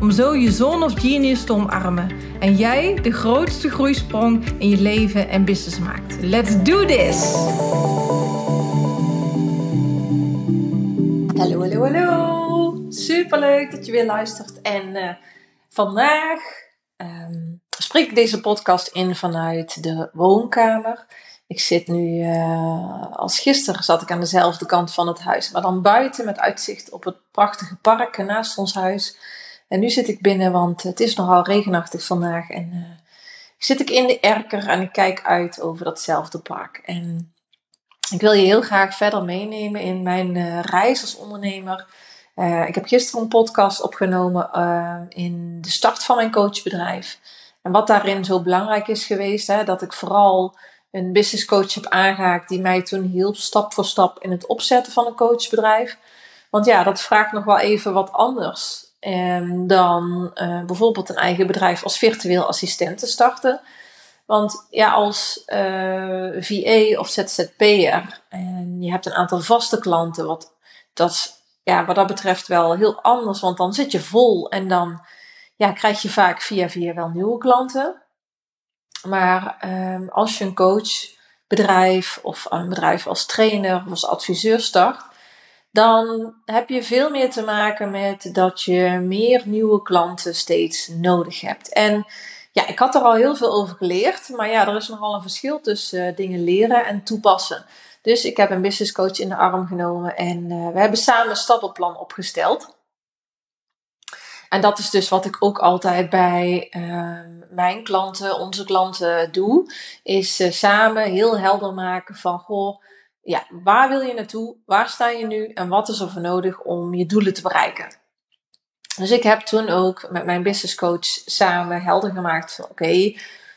om zo je zone of genius te omarmen en jij de grootste groeisprong in je leven en business maakt. Let's do this! Hallo, hallo, hallo! Superleuk dat je weer luistert. En uh, vandaag um, spreek ik deze podcast in vanuit de woonkamer. Ik zit nu, uh, als gisteren zat ik aan dezelfde kant van het huis, maar dan buiten met uitzicht op het prachtige park naast ons huis. En nu zit ik binnen, want het is nogal regenachtig vandaag. En uh, zit ik in de erker en ik kijk uit over datzelfde park. En ik wil je heel graag verder meenemen in mijn uh, reis als ondernemer. Uh, ik heb gisteren een podcast opgenomen in de start van mijn coachbedrijf. En wat daarin zo belangrijk is geweest, hè, dat ik vooral een business coach heb aangehaakt die mij toen hielp stap voor stap in het opzetten van een coachbedrijf. Want ja, dat vraagt nog wel even wat anders um, dan uh, bijvoorbeeld een eigen bedrijf als virtueel assistent te starten. Want ja, als uh, eh, VA of ZZP'er en je hebt een aantal vaste klanten, wat, dat ja, wat dat betreft wel heel anders. Want dan zit je vol en dan ja, krijg je vaak via via wel nieuwe klanten. Maar um, als je een coachbedrijf of een bedrijf als trainer of als adviseur start, dan heb je veel meer te maken met dat je meer nieuwe klanten steeds nodig hebt. En ja, ik had er al heel veel over geleerd, maar ja, er is nogal een verschil tussen uh, dingen leren en toepassen. Dus ik heb een business coach in de arm genomen en uh, we hebben samen een stappenplan opgesteld. En dat is dus wat ik ook altijd bij uh, mijn klanten, onze klanten doe, is uh, samen heel helder maken van goh, ja, waar wil je naartoe? Waar sta je nu? En wat is er voor nodig om je doelen te bereiken? Dus ik heb toen ook met mijn business coach samen helder gemaakt van oké,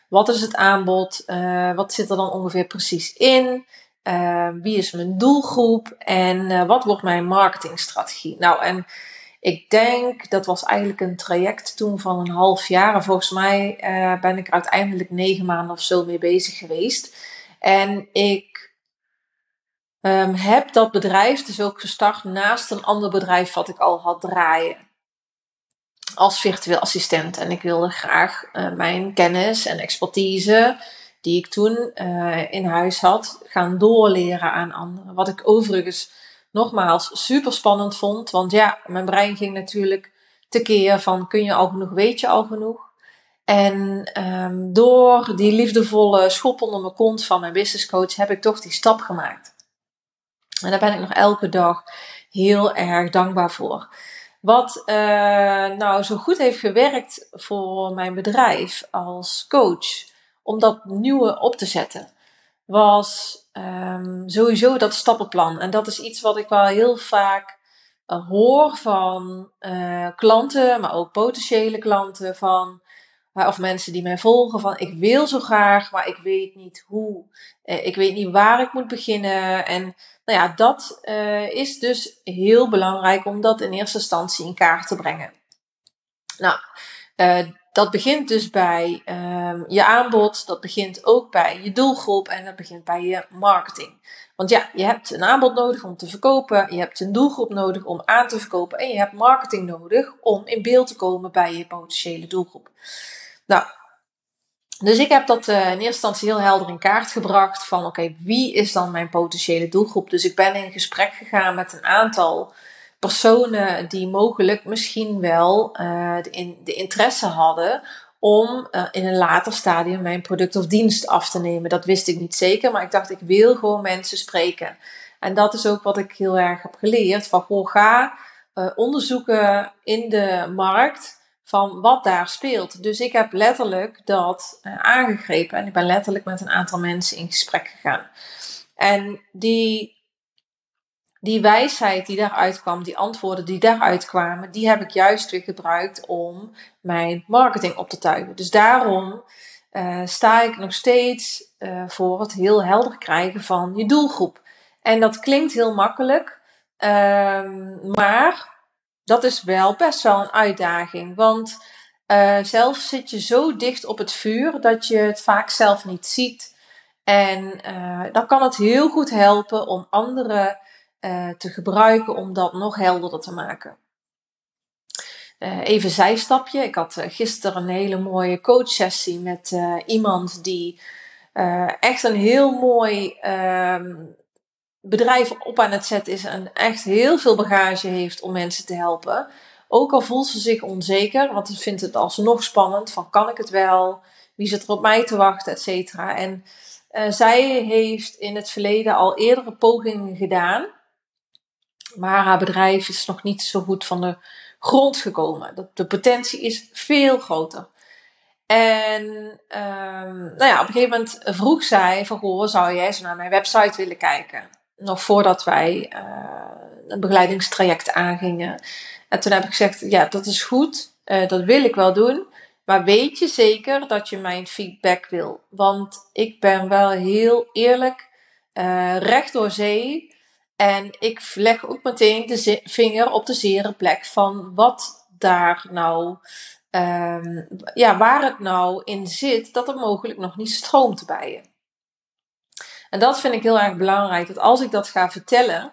wat is het aanbod? Uh, wat zit er dan ongeveer precies in? Uh, wie is mijn doelgroep? En uh, wat wordt mijn marketingstrategie? Nou, en ik denk, dat was eigenlijk een traject toen van een half jaar. En volgens mij ben ik er uiteindelijk negen maanden of zo mee bezig geweest. En ik Um, heb dat bedrijf dus ook gestart naast een ander bedrijf wat ik al had draaien. Als virtueel assistent. En ik wilde graag uh, mijn kennis en expertise, die ik toen uh, in huis had, gaan doorleren aan anderen. Wat ik overigens nogmaals super spannend vond. Want ja, mijn brein ging natuurlijk tekeer van kun je al genoeg, weet je al genoeg. En um, door die liefdevolle schop onder mijn kont van mijn business coach heb ik toch die stap gemaakt. En daar ben ik nog elke dag heel erg dankbaar voor. Wat uh, nou zo goed heeft gewerkt voor mijn bedrijf als coach, om dat nieuwe op te zetten, was um, sowieso dat stappenplan. En dat is iets wat ik wel heel vaak uh, hoor van uh, klanten, maar ook potentiële klanten. Van of mensen die mij volgen van ik wil zo graag, maar ik weet niet hoe. Eh, ik weet niet waar ik moet beginnen. En nou ja, dat uh, is dus heel belangrijk om dat in eerste instantie in kaart te brengen. Nou, uh, dat begint dus bij um, je aanbod, dat begint ook bij je doelgroep en dat begint bij je marketing. Want ja, je hebt een aanbod nodig om te verkopen, je hebt een doelgroep nodig om aan te verkopen en je hebt marketing nodig om in beeld te komen bij je potentiële doelgroep. Nou, dus ik heb dat uh, in eerste instantie heel helder in kaart gebracht van oké, wie is dan mijn potentiële doelgroep? Dus ik ben in gesprek gegaan met een aantal personen die mogelijk misschien wel uh, de, in, de, interesse hadden om uh, in een later stadium mijn product of dienst af te nemen. Dat wist ik niet zeker, maar ik dacht ik wil gewoon mensen spreken. En dat is ook wat ik heel erg heb geleerd van goh, ga onderzoeken in de markt van wat daar speelt. Dus ik heb letterlijk dat uh, aangegrepen en ik ben letterlijk met een aantal mensen in gesprek gegaan. En die die wijsheid die daaruit kwam, die antwoorden die daaruit kwamen, die heb ik juist weer gebruikt om mijn marketing op te tuigen. Dus daarom uh, sta ik nog steeds uh, voor het heel helder krijgen van je doelgroep. En dat klinkt heel makkelijk, um, maar dat is wel best wel een uitdaging. Want uh, zelf zit je zo dicht op het vuur dat je het vaak zelf niet ziet. En dan kan het heel goed helpen om anderen te gebruiken om dat nog helderder te maken. Even zijstapje. Ik had gisteren een hele mooie coachsessie met iemand die echt een heel mooi ehm, bedrijf op aan het zetten is en echt heel veel bagage heeft om mensen te helpen. Ook al voelt ze zich onzeker, want ze vindt het alsnog spannend van kan ik het wel, wie zit er op mij te wachten, et cetera. En zij heeft in het verleden al eerdere pogingen gedaan, maar haar bedrijf is nog niet zo goed van de grond gekomen. De, potentie is veel groter. En um, nou ja, op een gegeven moment vroeg zij van, goh, zou jij eens naar mijn website willen kijken? Nog voordat wij uh, een begeleidingstraject aangingen. En toen heb ik gezegd, ja, dat is goed, uh, dat wil ik wel doen. Maar weet je zeker dat je mijn feedback wil? Want ik ben wel heel eerlijk, uh, recht door zee. En ik leg ook meteen de vinger op de zere plek van wat daar nou, um, ja, waar het nou in zit, dat er mogelijk nog niet stroomt bij je. En dat vind ik heel erg belangrijk, dat als ik dat ga vertellen,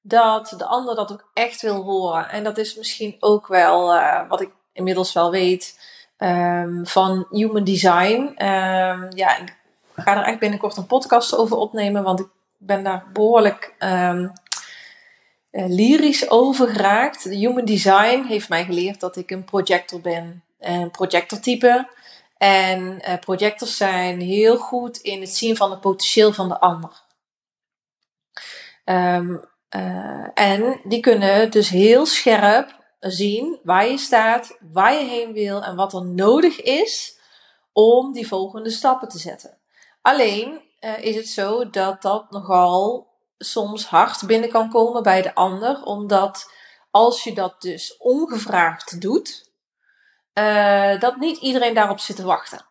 dat de ander dat ook echt wil horen. En dat is misschien ook wel uh, wat ik inmiddels wel weet um, van human design. Um, ja, ik ga er echt binnenkort een podcast over opnemen, want ik ben daar behoorlijk um, lyrisch over geraakt. De human design heeft mij geleerd dat ik een projector ben. Een projectortype. En uh, projectors zijn heel goed in het zien van het potentieel van de ander. Um, uh, en die kunnen dus heel scherp zien waar je staat, waar je heen wil en wat er nodig is om die volgende stappen te zetten. Alleen uh, is het zo dat dat nogal soms hard binnen kan komen bij de ander, omdat als je dat dus ongevraagd doet, uh, dat niet iedereen daarop zit te wachten.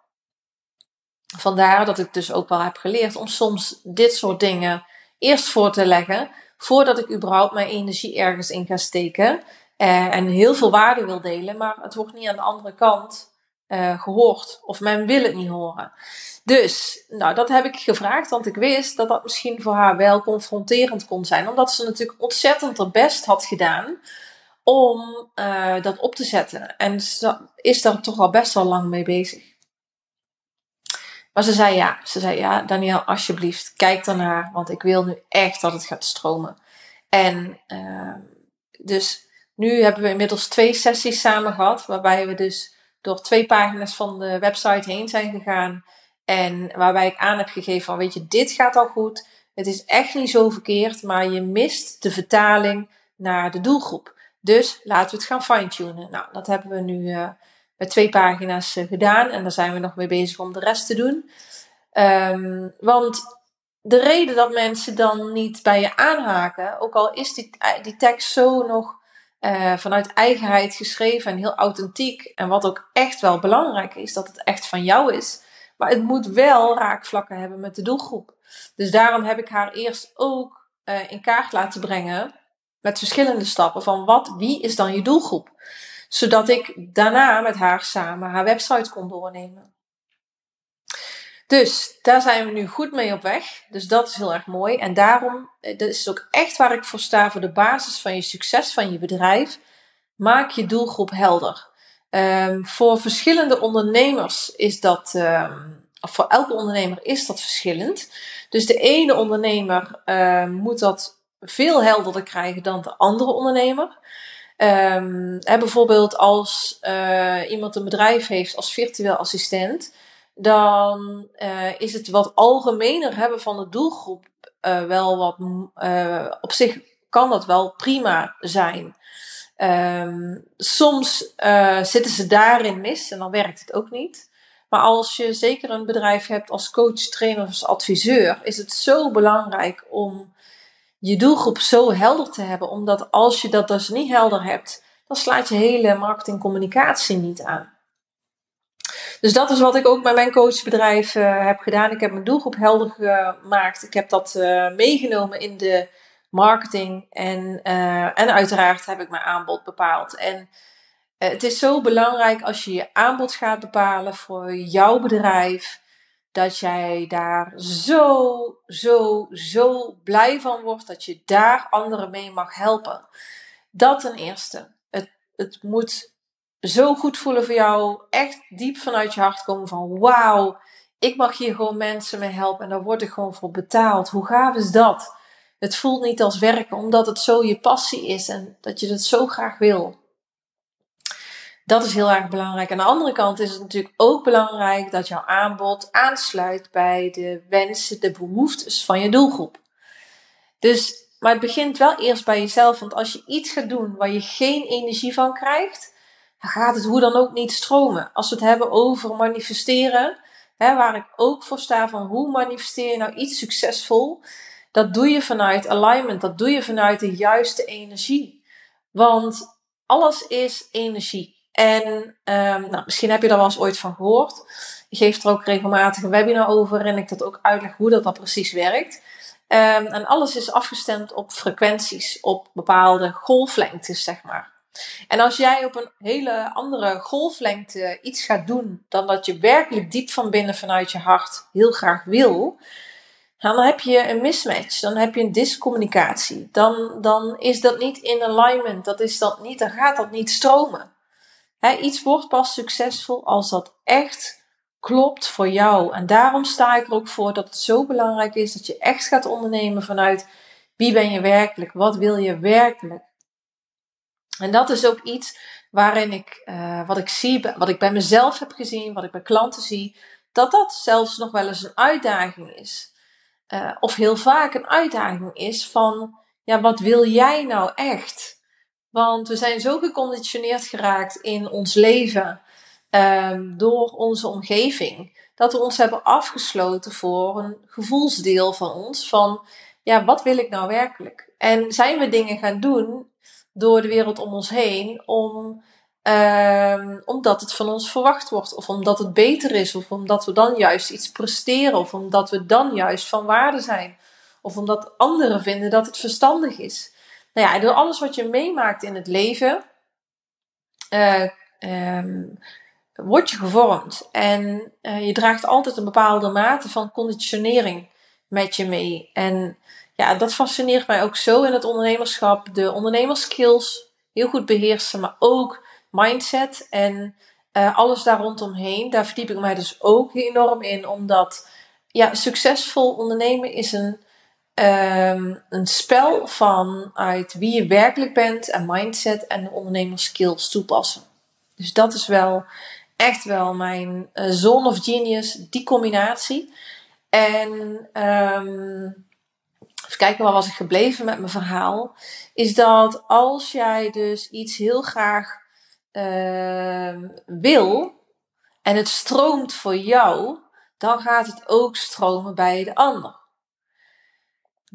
Vandaar dat ik dus ook wel heb geleerd om soms dit soort dingen eerst voor te leggen, voordat ik überhaupt mijn energie ergens in ga steken uh, en heel veel waarde wil delen, maar het wordt niet aan de andere kant uh, gehoord of men wil het niet horen. Dus, nou, dat heb ik gevraagd, want ik wist dat dat misschien voor haar wel confronterend kon zijn. Omdat ze natuurlijk ontzettend haar best had gedaan om uh, dat op te zetten. En ze is daar toch al best wel lang mee bezig. Maar ze zei ja, ze zei ja, Daniel, alsjeblieft, kijk daarnaar, want ik wil nu echt dat het gaat stromen. En uh, dus nu hebben we inmiddels twee sessies samen gehad, waarbij we dus door twee pagina's van de website heen zijn gegaan. En waarbij ik aan heb gegeven van, weet je, dit gaat al goed. Het is echt niet zo verkeerd, maar je mist de vertaling naar de doelgroep. Dus laten we het gaan fine-tunen. Nou, dat hebben we nu uh, met twee pagina's uh, gedaan. En daar zijn we nog mee bezig om de rest te doen. Um, want de reden dat mensen dan niet bij je aanhaken, ook al is die, die tekst zo nog vanuit eigenheid geschreven en heel authentiek. En wat ook echt wel belangrijk is, dat het echt van jou is. Maar het moet wel raakvlakken hebben met de doelgroep. Dus daarom heb ik haar eerst ook in kaart laten brengen met verschillende stappen van wat, wie is dan je doelgroep? Zodat ik daarna met haar samen haar website kon doornemen. Dus daar zijn we nu goed mee op weg. Dus dat is heel erg mooi. En daarom, eh, dat is ook echt waar ik voor sta, voor de basis van je succes van je bedrijf. Maak je doelgroep helder. Um, voor verschillende ondernemers is dat, um, of voor elke ondernemer is dat verschillend. Dus de ene ondernemer um, moet dat veel helderder krijgen dan de andere ondernemer. Um, bijvoorbeeld als uh, iemand een bedrijf heeft als virtueel assistent, dan uh, is het wat algemener hebben van de doelgroep uh, wel wat op zich kan dat wel prima zijn. Um, soms zitten ze daarin mis en dan werkt het ook niet. Maar als je zeker een bedrijf hebt als coach, trainer of adviseur, is het zo belangrijk om je doelgroep zo helder te hebben. Omdat als je dat dus niet helder hebt, dan slaat je hele marketingcommunicatie niet aan. Dus dat is wat ik ook met mijn coachbedrijf uh, heb gedaan. Ik heb mijn doelgroep helder gemaakt. Ik heb dat uh, meegenomen in de marketing. En, uh, en uiteraard heb ik mijn aanbod bepaald. En het is zo belangrijk als je je aanbod gaat bepalen voor jouw bedrijf. Dat jij daar zo, zo, zo blij van wordt. Dat je daar anderen mee mag helpen. Dat ten eerste. Het, het moet zo goed voelen voor jou. Echt diep vanuit je hart komen van wauw, ik mag hier gewoon mensen mee helpen en daar word ik gewoon voor betaald. Hoe gaaf is dat? Het voelt niet als werken, omdat het zo je passie is en dat je het zo graag wil. Dat is heel erg belangrijk. Aan de andere kant is het natuurlijk ook belangrijk dat jouw aanbod aansluit bij de wensen, de behoeftes van je doelgroep. Dus, maar het begint wel eerst bij jezelf, want als je iets gaat doen waar je geen energie van krijgt, dan gaat het hoe dan ook niet stromen. Als we het hebben over manifesteren, hè, waar ik ook voor sta van hoe manifesteer je nou iets succesvol, dat doe je vanuit alignment, dat doe je vanuit de juiste energie. Want alles is energie. En um, nou, misschien heb je daar wel eens ooit van gehoord. Ik geef er ook regelmatig een webinar over en ik dat ook uitleg hoe dat, dat precies werkt. Um, en alles is afgestemd op frequenties, op bepaalde golflengtes, zeg maar. En als jij op een hele andere golflengte iets gaat doen dan dat je werkelijk diep van binnen vanuit je hart heel graag wil, dan heb je een mismatch, dan heb je een discommunicatie. Dan, dan is dat niet in alignment, dat is dat niet, dan gaat dat niet stromen. Iets wordt pas succesvol als dat echt klopt voor jou. En daarom sta ik er ook voor dat het zo belangrijk is dat je echt gaat ondernemen vanuit wie ben je werkelijk, wat wil je werkelijk. En dat is ook iets waarin ik, uh, wat ik zie, wat ik bij mezelf heb gezien, wat ik bij klanten zie, dat dat zelfs nog wel eens een uitdaging is. Uh, of heel vaak een uitdaging is van, ja, wat wil jij nou echt? Want we zijn zo geconditioneerd geraakt in ons leven um, door onze omgeving, dat we ons hebben afgesloten voor een gevoelsdeel van ons van, ja, wat wil ik nou werkelijk? En zijn we dingen gaan doen door de wereld om ons heen, om, uh, omdat het van ons verwacht wordt, of omdat het beter is, of omdat we dan juist iets presteren, of omdat we dan juist van waarde zijn, of omdat anderen vinden dat het verstandig is. Nou ja, door alles wat je meemaakt in het leven, uh, um, word je gevormd. En uh, je draagt altijd een bepaalde mate van conditionering met je mee. En ja, dat fascineert mij ook zo in het ondernemerschap. De ondernemerskills heel goed beheersen, maar ook mindset en uh, alles daar rondomheen. Daar verdiep ik mij dus ook enorm in, omdat ja, succesvol ondernemen is een, um, een spel van uit wie je werkelijk bent en mindset en ondernemerskills toepassen. Dus dat is wel echt wel mijn uh, zone of genius, die combinatie. En um, even kijken, waar was ik gebleven met mijn verhaal? Is dat als jij dus iets heel graag uh, wil en het stroomt voor jou, dan gaat het ook stromen bij de ander.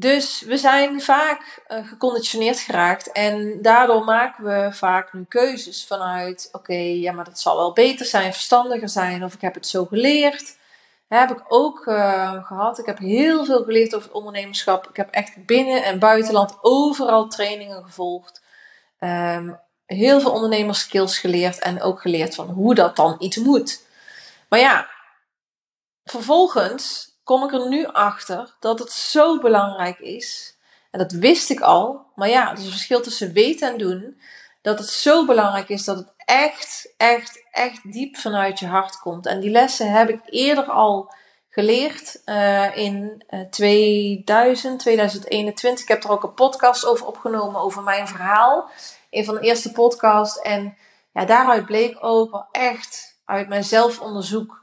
Dus we zijn vaak uh, geconditioneerd geraakt en daardoor maken we vaak nu keuzes vanuit: oké, ja, maar dat zal wel beter zijn, verstandiger zijn, of ik heb het zo geleerd heb ik ook uh, gehad. Ik heb heel veel geleerd over ondernemerschap. Ik heb echt binnen- en buitenland overal trainingen gevolgd. Um, heel veel ondernemerskills geleerd en ook geleerd van hoe dat dan iets moet. Maar ja, vervolgens kom ik er nu achter dat het zo belangrijk is. En dat wist ik al. Maar ja, er is een verschil tussen weten en doen. Dat het zo belangrijk is dat het echt, echt, echt diep vanuit je hart komt. En die lessen heb ik eerder al geleerd uh, in uh, 2000, 2021. Ik heb er ook een podcast over opgenomen over mijn verhaal. Een van de eerste podcasts. En ja, daaruit bleek ook wel echt uit mijn zelfonderzoek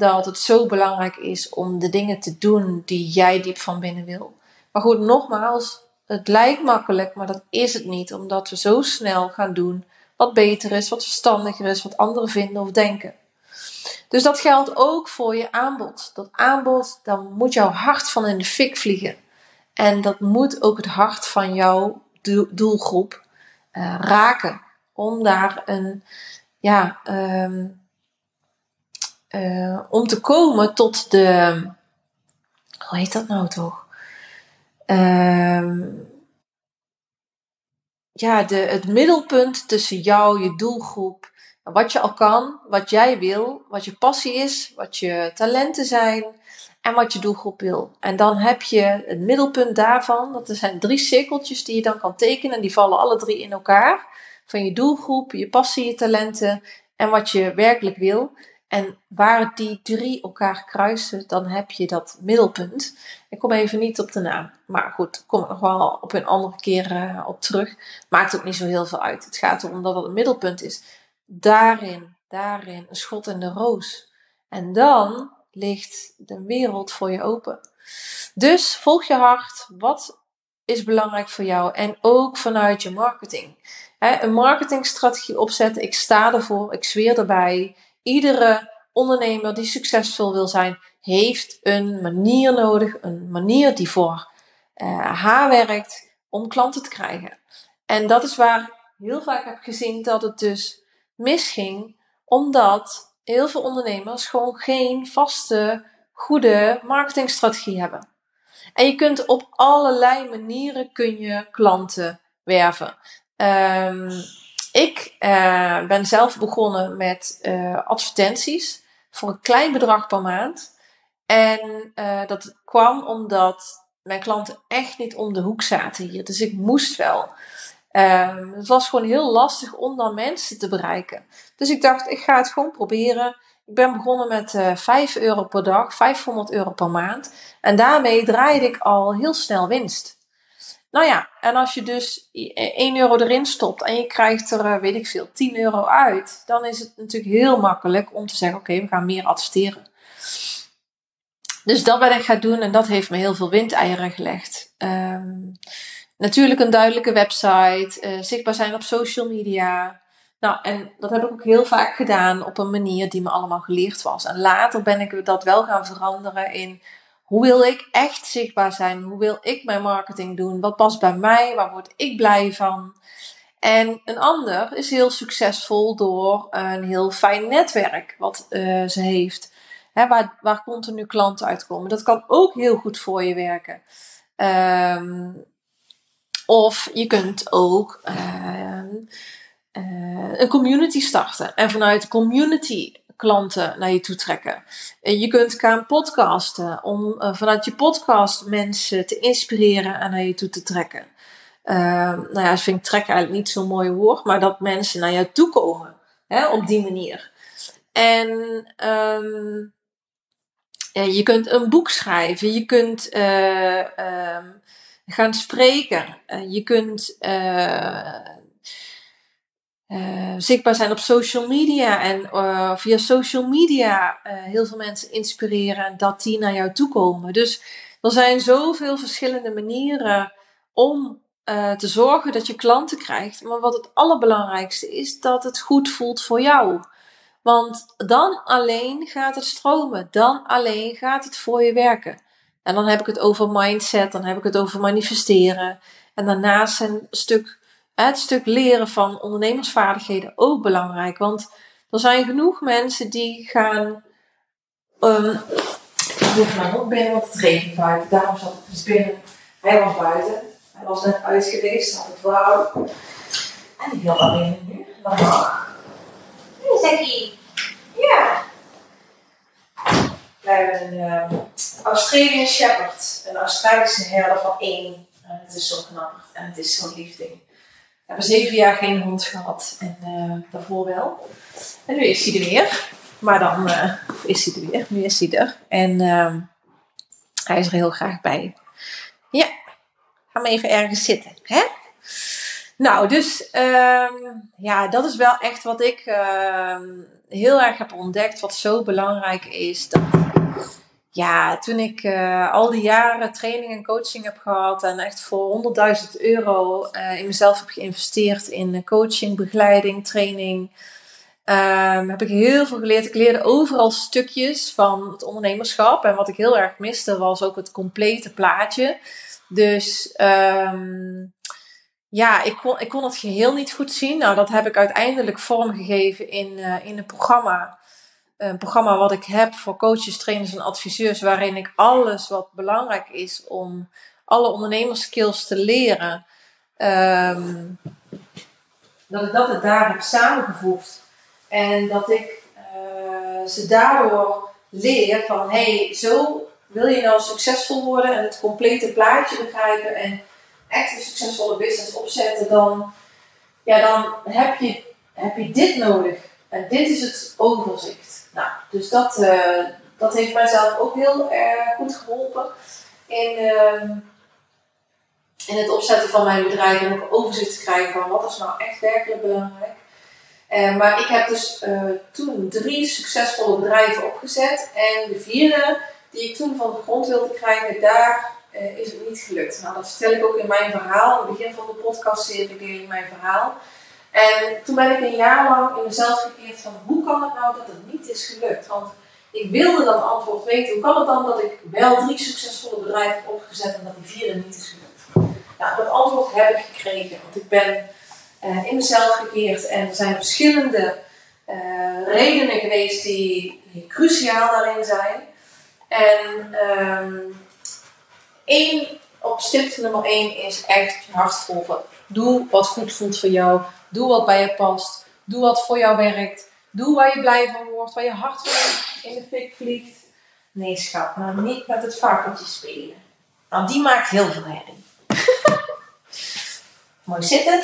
dat het zo belangrijk is om de dingen te doen die jij diep van binnen wil. Maar goed, nogmaals, het lijkt makkelijk, maar dat is het niet, omdat we zo snel gaan doen wat beter is, wat verstandiger is, wat anderen vinden of denken. Dus dat geldt ook voor je aanbod. Dat aanbod, dan moet jouw hart van in de fik vliegen. En dat moet ook het hart van jouw doelgroep uh, raken. Om daar een, ja, um, uh, om te komen tot de, hoe heet dat nou toch? Um, ja, de, het middelpunt tussen jou, je doelgroep, wat je al kan, wat jij wil, wat je passie is, wat je talenten zijn en wat je doelgroep wil. En dan heb je het middelpunt daarvan, dat er zijn drie cirkeltjes die je dan kan tekenen en die vallen alle drie in elkaar. Van je doelgroep, je passie, je talenten en wat je werkelijk wil. En waar die drie elkaar kruisen, dan heb je dat middelpunt. Ik kom even niet op de naam. Maar goed, kom ik nog wel op een andere keer uh, op terug. Maakt ook niet zo heel veel uit. Het gaat erom dat het een middelpunt is. Daarin, daarin een schot in de roos. En dan ligt de wereld voor je open. Dus volg je hart. Wat is belangrijk voor jou? En ook vanuit je marketing. een marketingstrategie opzetten. Ik sta ervoor. Ik zweer erbij iedere ondernemer die succesvol wil zijn, heeft een manier nodig, een manier die voor uh, haar werkt om klanten te krijgen. En dat is waar heel vaak heb gezien dat het dus misging, omdat heel veel ondernemers gewoon geen vaste, goede marketingstrategie hebben. En je kunt op allerlei manieren kun je klanten werven. Um, ik uh, ben zelf begonnen met uh, advertenties voor een klein bedrag per maand. En uh, dat kwam omdat mijn klanten echt niet om de hoek zaten hier. Dus ik moest wel. Um, het was gewoon heel lastig om dan mensen te bereiken. Dus ik dacht, ik ga het gewoon proberen. Ik ben begonnen met uh, 5 euro per dag, 500 euro per maand. En daarmee draaide ik al heel snel winst. Nou ja, en als je dus 1 euro erin stopt en je krijgt er, eh, weet ik veel, 10 euro uit, dan is het natuurlijk heel makkelijk om te zeggen: oké, we gaan meer adverteren. Dus dat ben ik gaan doen en dat heeft me heel veel windeieren gelegd. Um, natuurlijk een duidelijke website, uh, zichtbaar zijn op social media. Nou, en dat heb ik ook heel vaak gedaan op een manier die me allemaal geleerd was. En later ben ik dat wel gaan veranderen in hoe wil ik echt zichtbaar zijn? Hoe wil ik mijn marketing doen? Wat past bij mij? Waar word ik blij van? En een ander is heel succesvol door een heel fijn netwerk wat uh, ze heeft. Hè, waar, waar continu klanten uitkomen. Dat kan ook heel goed voor je werken. Um, of je kunt ook uh, uh, een community starten. En vanuit de community klanten naar je toe trekken. Je kunt gaan podcasten om uh, vanuit je podcast mensen te inspireren en naar je toe te trekken. Uh, nou ja, dat vind ik trekken eigenlijk niet zo'n mooi woord, maar dat mensen naar jou toe komen hè, op die manier. En ja, je kunt een boek schrijven, je kunt uh, um, gaan spreken, je kunt uh, zichtbaar zijn op social media en uh, via social media uh, heel veel mensen inspireren en dat die naar jou toe komen. Dus er zijn zoveel verschillende manieren om te zorgen dat je klanten krijgt. Maar wat het allerbelangrijkste is, dat het goed voelt voor jou. Want dan alleen gaat het stromen. Dan alleen gaat het voor je werken. En dan heb ik het over mindset, dan heb ik het over manifesteren. En daarnaast een stuk het stuk leren van ondernemersvaardigheden ook belangrijk. Want er zijn genoeg mensen die gaan. Um, ik moet maar nog binnen, want het regent buiten. Daarom zat ik dus binnen. Hij was buiten. Hij was net uit geweest, had het warm. En ik wil alleen nu. Mag. Hey, Zekkie. Ja. We hebben een uh, Australian Shepherd. Een Australische herder van één. En het is zo knap. En het is zo'n liefding hebben zeven jaar geen hond gehad en uh, daarvoor wel. En nu is hij er weer. Maar dan uh, is hij er weer. Nu is hij er. En uh, hij is er heel graag bij. Ja, ga maar even ergens zitten. Hè? Nou, dus um, ja, dat is wel echt wat ik ehm, heel erg heb ontdekt. Wat zo belangrijk is. Dat ja, toen ik uh, al die jaren training en coaching heb gehad en echt voor 100.000 euro uh, in mezelf heb geïnvesteerd in coaching, begeleiding, training, um, heb ik heel veel geleerd. Ik leerde overal stukjes van het ondernemerschap en wat ik heel erg miste was ook het complete plaatje. Dus ehm, ja, ik kon, ik kon het geheel niet goed zien. Nou, dat heb ik uiteindelijk vormgegeven in, uh, in een programma. Een programma wat ik heb voor coaches, trainers en adviseurs, waarin ik alles wat belangrijk is om alle ondernemerskills te leren, ehm, dat ik dat het daar heb samengevoegd. En dat ik uh, ze daardoor leer van, hey, zo wil je nou succesvol worden en het complete plaatje begrijpen en echt een succesvolle business opzetten, dan, ja, dan heb, je, heb je dit nodig. En dit is het overzicht. Nou, dus dat, uh, dat heeft mijzelf ook heel erg goed geholpen in, uh, in het opzetten van mijn bedrijf. Om ook overzicht te krijgen van wat is nou echt werkelijk belangrijk. Uh, maar ik heb dus uh, toen drie succesvolle bedrijven opgezet. En de vierde, die ik toen van de grond wilde krijgen, daar is het niet gelukt. Nou, dat vertel ik ook in mijn verhaal. In het begin van de podcastserie deel ik mijn verhaal. En toen ben ik een jaar lang in mezelf gekeerd van hoe kan het nou dat het niet is gelukt? Want ik wilde dat antwoord weten. Hoe kan het dan dat ik wel drie succesvolle bedrijven heb opgezet en dat die vierde niet is gelukt? Nou, dat antwoord heb ik gekregen. Want ik ben uh, in mezelf gekeerd en er zijn verschillende uh, redenen geweest die, die, cruciaal daarin zijn. En um, één, op stip nummer één is echt je hart volgen. Doe wat goed voelt voor jou. Doe wat bij je past. Doe wat voor jou werkt. Doe waar je blij van wordt. Waar je hart van in de fik vliegt. Nee, schat, maar niet met het varkentje spelen. Want die maakt heel veel herrie. Mooi zitten.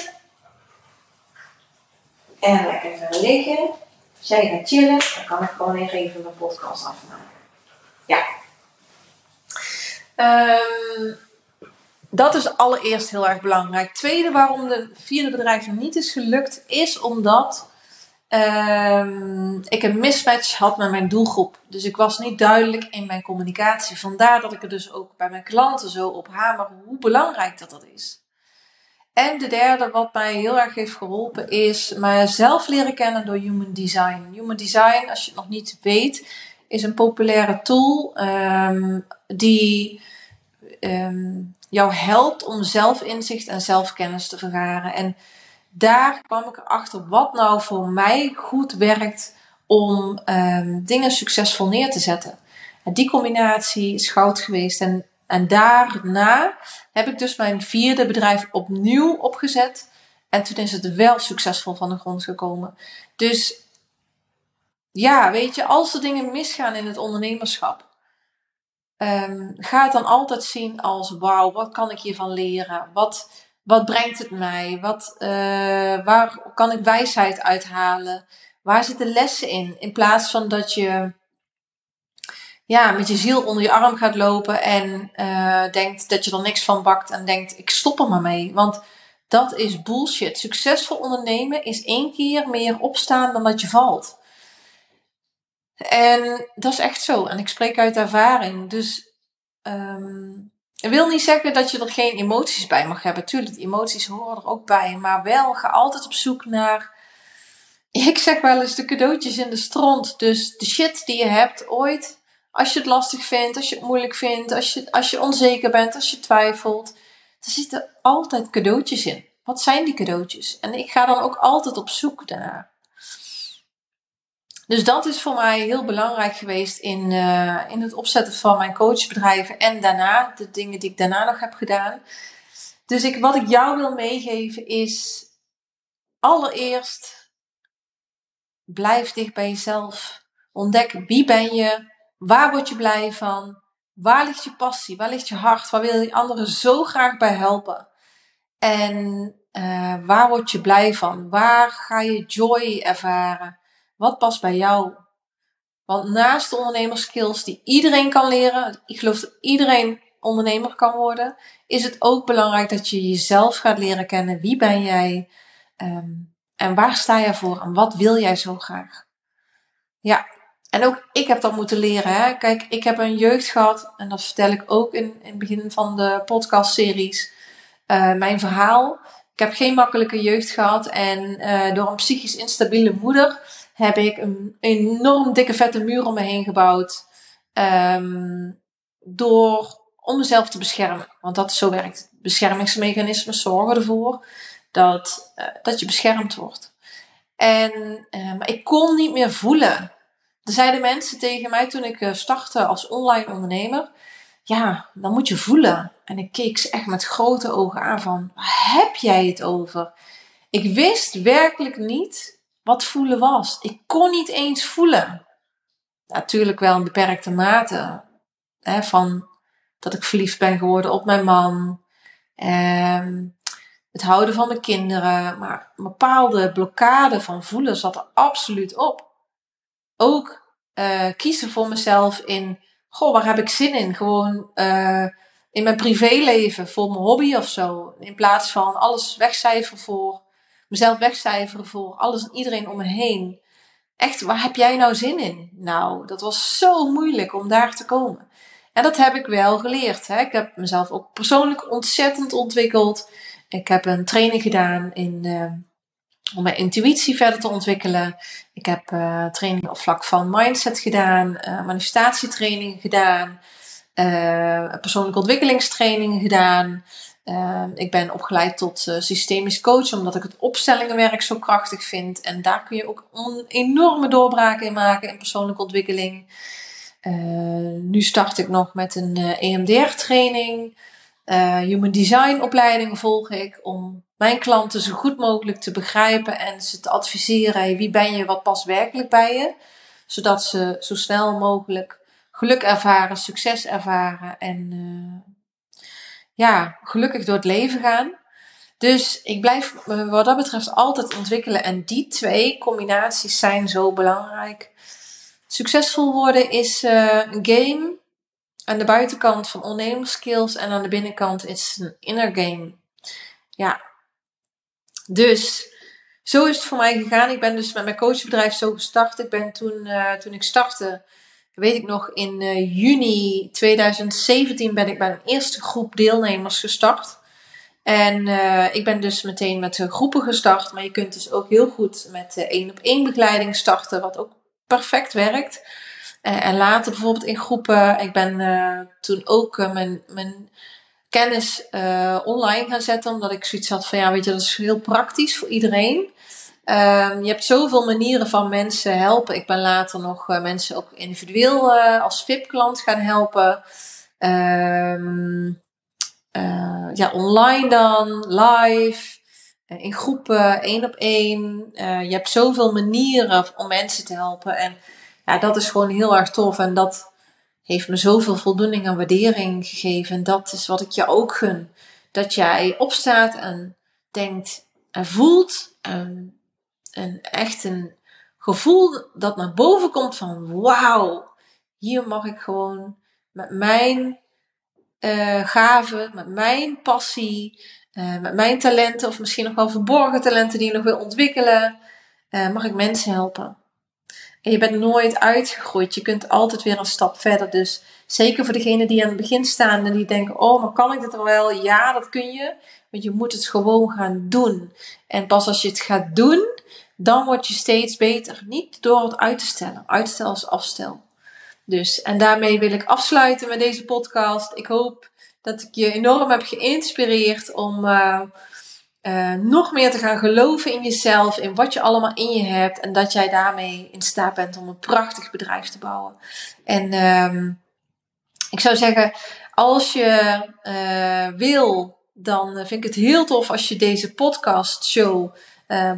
En lekker gaan liggen. Als jij gaat chillen, dan kan ik gewoon even mijn podcast afmaken. Ja. Um, dat is allereerst heel erg belangrijk. Tweede, waarom de vierde bedrijf niet is gelukt, is omdat um, ik een mismatch had met mijn doelgroep. Dus ik was niet duidelijk in mijn communicatie. Vandaar dat ik er dus ook bij mijn klanten zo op hamer hoe belangrijk dat, dat is. En de derde, wat mij heel erg heeft geholpen, is mijzelf leren kennen door Human Design. Human Design, als je het nog niet weet, is een populaire tool um, die um, jou helpt om zelfinzicht en zelfkennis te vergaren. En daar kwam ik erachter wat nou voor mij goed werkt om um, dingen succesvol neer te zetten. En die combinatie is goud geweest. En, en daarna heb ik dus mijn vierde bedrijf opnieuw opgezet. En toen is het wel succesvol van de grond gekomen. Dus ja, weet je, als er dingen misgaan in het ondernemerschap, um, ga het dan altijd zien als: wauw, wat kan ik hiervan leren? Wat, wat brengt het mij? Wat, uh, waar kan ik wijsheid uithalen? Waar zitten lessen in? In plaats van dat je ja, met je ziel onder je arm gaat lopen en uh, denkt dat je er niks van bakt en denkt: ik stop er maar mee. Want dat is bullshit. Succesvol ondernemen is één keer meer opstaan dan dat je valt. En dat is echt zo. En ik spreek uit ervaring. Dus um, ik wil niet zeggen dat je er geen emoties bij mag hebben. Tuurlijk, emoties horen er ook bij. Maar wel, ga altijd op zoek naar. Ik zeg wel eens de cadeautjes in de stront. Dus de shit die je hebt ooit. Als je het lastig vindt, als je het moeilijk vindt, als je, als je onzeker bent, als je twijfelt. Er zitten altijd cadeautjes in. Wat zijn die cadeautjes? En ik ga dan ook altijd op zoek daarnaar. Dus dat is voor mij heel belangrijk geweest in, uh, in het opzetten van mijn coachbedrijven en daarna, de dingen die ik daarna nog heb gedaan. Dus ik, wat ik jou wil meegeven is, allereerst, blijf dicht bij jezelf. Ontdek wie ben je, waar word je blij van, waar ligt je passie, waar ligt je hart, waar wil je anderen zo graag bij helpen. En uh, waar word je blij van, waar ga je joy ervaren. Wat past bij jou? Want naast de ondernemerskills die iedereen kan leren, ik geloof dat iedereen ondernemer kan worden, is het ook belangrijk dat je jezelf gaat leren kennen. Wie ben jij? Um, en waar sta je voor? En wat wil jij zo graag? Ja, en ook ik heb dat moeten leren. Hè? Kijk, ik heb een jeugd gehad, en dat vertel ik ook in, in het begin van de podcastseries. Uh, mijn verhaal. Ik heb geen makkelijke jeugd gehad en uh, door een psychisch instabiele moeder heb ik een enorm dikke vette muur om me heen gebouwd. Um, door om mezelf te beschermen. Want dat zo werkt. Beschermingsmechanismen zorgen ervoor dat, uh, dat je beschermd wordt. En maar ik kon niet meer voelen. Er zeiden mensen tegen mij toen ik startte als online ondernemer. Ja, dan moet je voelen. En ik keek ze echt met grote ogen aan van, waar heb jij het over? Ik wist werkelijk niet wat voelen was. Ik kon niet eens voelen. Natuurlijk wel in beperkte mate. Hè, van dat ik verliefd ben geworden op mijn man. Ehm, het houden van mijn kinderen. Maar een bepaalde blokkade van voelen zat er absoluut op. Ook uh, kiezen voor mezelf in, goh, waar heb ik zin in? Gewoon uh, in mijn privéleven, voor mijn hobby of zo. In plaats van alles wegcijferen voor, mezelf wegcijferen voor alles en iedereen om me heen. Echt, waar heb jij nou zin in? Nou, dat was zo moeilijk om daar te komen. En dat heb ik wel geleerd. Hè. Ik heb mezelf ook persoonlijk ontzettend ontwikkeld. Ik heb een training gedaan in, uh, om mijn intuïtie verder te ontwikkelen. Ik heb uh, training op vlak van mindset gedaan, uh, manifestatietraining gedaan, persoonlijke ontwikkelingstrainingen gedaan. Ik ben opgeleid tot systemisch coach, omdat ik het opstellingenwerk zo krachtig vind. En daar kun je ook een enorme doorbraken in maken in persoonlijke ontwikkeling. Uh, nu start ik nog met een EMDR-training. Uh, human Design opleiding volg ik om mijn klanten zo goed mogelijk te begrijpen en ze te adviseren. Wie ben je, wat past werkelijk bij je? Zodat ze zo snel mogelijk geluk ervaren, succes ervaren en ja, gelukkig door het leven gaan. Dus ik blijf wat dat betreft altijd ontwikkelen. En die twee combinaties zijn zo belangrijk. Succesvol worden is uh, een game aan de buitenkant van ondernemerskills en aan de binnenkant is een inner game. Ja. Dus zo is het voor mij gegaan. Ik ben dus met mijn coachbedrijf zo gestart. Ik ben toen, uh, toen ik startte, weet ik nog, in uh, juni 2017 ben ik bij een eerste groep deelnemers gestart. En uh, ik ben dus meteen met groepen gestart. Maar je kunt dus ook heel goed met één op één begeleiding starten. Wat ook perfect werkt. Uh, en later bijvoorbeeld in groepen. Ik ben toen ook mijn, mijn kennis online gaan zetten. Omdat ik zoiets had van ja, weet je, dat is heel praktisch voor iedereen. Ehm, je hebt zoveel manieren van mensen helpen. Ik ben later nog mensen ook individueel als VIP-klant gaan helpen. Ehm, ja, online dan, live. Eh, in groepen, één op één. Je hebt zoveel manieren om mensen te helpen. En ja, dat is gewoon heel erg tof. En dat heeft me zoveel voldoening en waardering gegeven. En dat is wat ik je ook gun. Dat jij opstaat en denkt en voelt. En, en echt een gevoel dat naar boven komt van wauw. Hier mag ik gewoon met mijn uh, gaven, met mijn passie, uh, met mijn talenten of misschien nog wel verborgen talenten die je nog wil ontwikkelen, uh, mag ik mensen helpen. En je bent nooit uitgegroeid. Je kunt altijd weer een stap verder. Dus zeker voor degenen die aan het begin staan en die denken: Oh, maar kan ik dit wel? Ja, dat kun je. Want je moet het gewoon gaan doen. En pas als je het gaat doen, dan word je steeds beter. Niet door het uit te stellen. Uitstel is afstel. Dus, en daarmee wil ik afsluiten met deze podcast. Ik hoop dat ik je enorm heb geïnspireerd om uh, uh, nog meer te gaan geloven in jezelf, in wat je allemaal in je hebt en dat jij daarmee in staat bent om een prachtig bedrijf te bouwen. En um, ik zou zeggen, als je uh, wil, dan vind ik het heel tof als je deze podcast show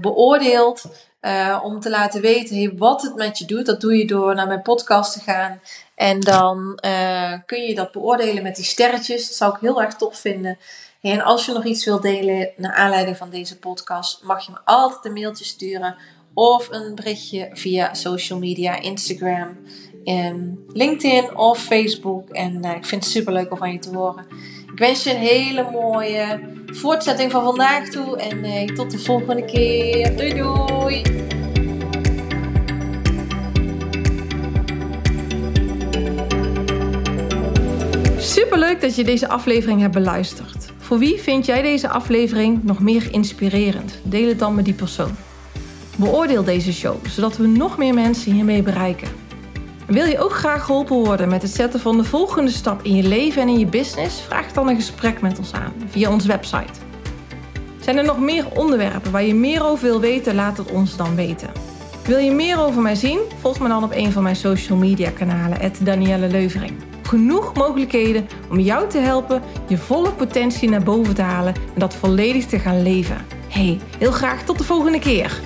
beoordeelt. Uh, om te laten weten hey, wat het met je doet. Dat doe je door naar mijn podcast te gaan. En dan uh, kun je dat beoordelen met die sterretjes. Dat zou ik heel erg tof vinden. En als je nog iets wilt delen naar aanleiding van deze podcast, mag je me altijd een mailtje sturen. Of een berichtje via social media, Instagram, en LinkedIn of Facebook. En ik vind het super leuk om van je te horen. Ik wens je een hele mooie voortzetting van vandaag toe. En uh, tot de volgende keer. Doei doei! Super leuk dat je deze aflevering hebt beluisterd. Voor wie vind jij deze aflevering nog meer inspirerend? Deel het dan met die persoon. Beoordeel deze show, zodat we nog meer mensen hiermee bereiken. Wil je ook graag geholpen worden met het zetten van de volgende stap in je leven en in je business? Vraag dan een gesprek met ons aan via onze website. Zijn er nog meer onderwerpen waar je meer over wil weten? Laat het ons dan weten. Wil je meer over mij zien? Volg me dan op een van mijn social media kanalen, Danielle Leuvering. Genoeg mogelijkheden om jou te helpen je volle potentie naar boven te halen en dat volledig te gaan leven. Hey, heel graag tot de volgende keer.